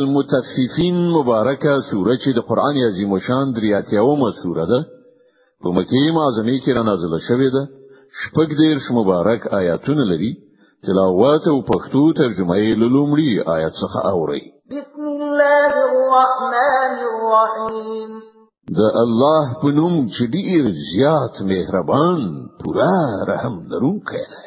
المتففین مبارکه سوره چې د قران عظیم شان دریاتیاومه سوره ده په مکه معظمه کې را نازله شوې ده شپږ دیرش مبارک آیاتونه لري تلاوت او پښتو ترجمه یې لومړی آیت څخه اوري بسم الله الرحمن الرحیم د الله په نوم چې ډیر زیات مهربان پورا رحم لرونکی دی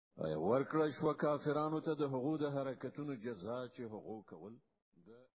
ای ورکړه شو کافرانو ته د هغو د حرکتونو جزا چې هغو کول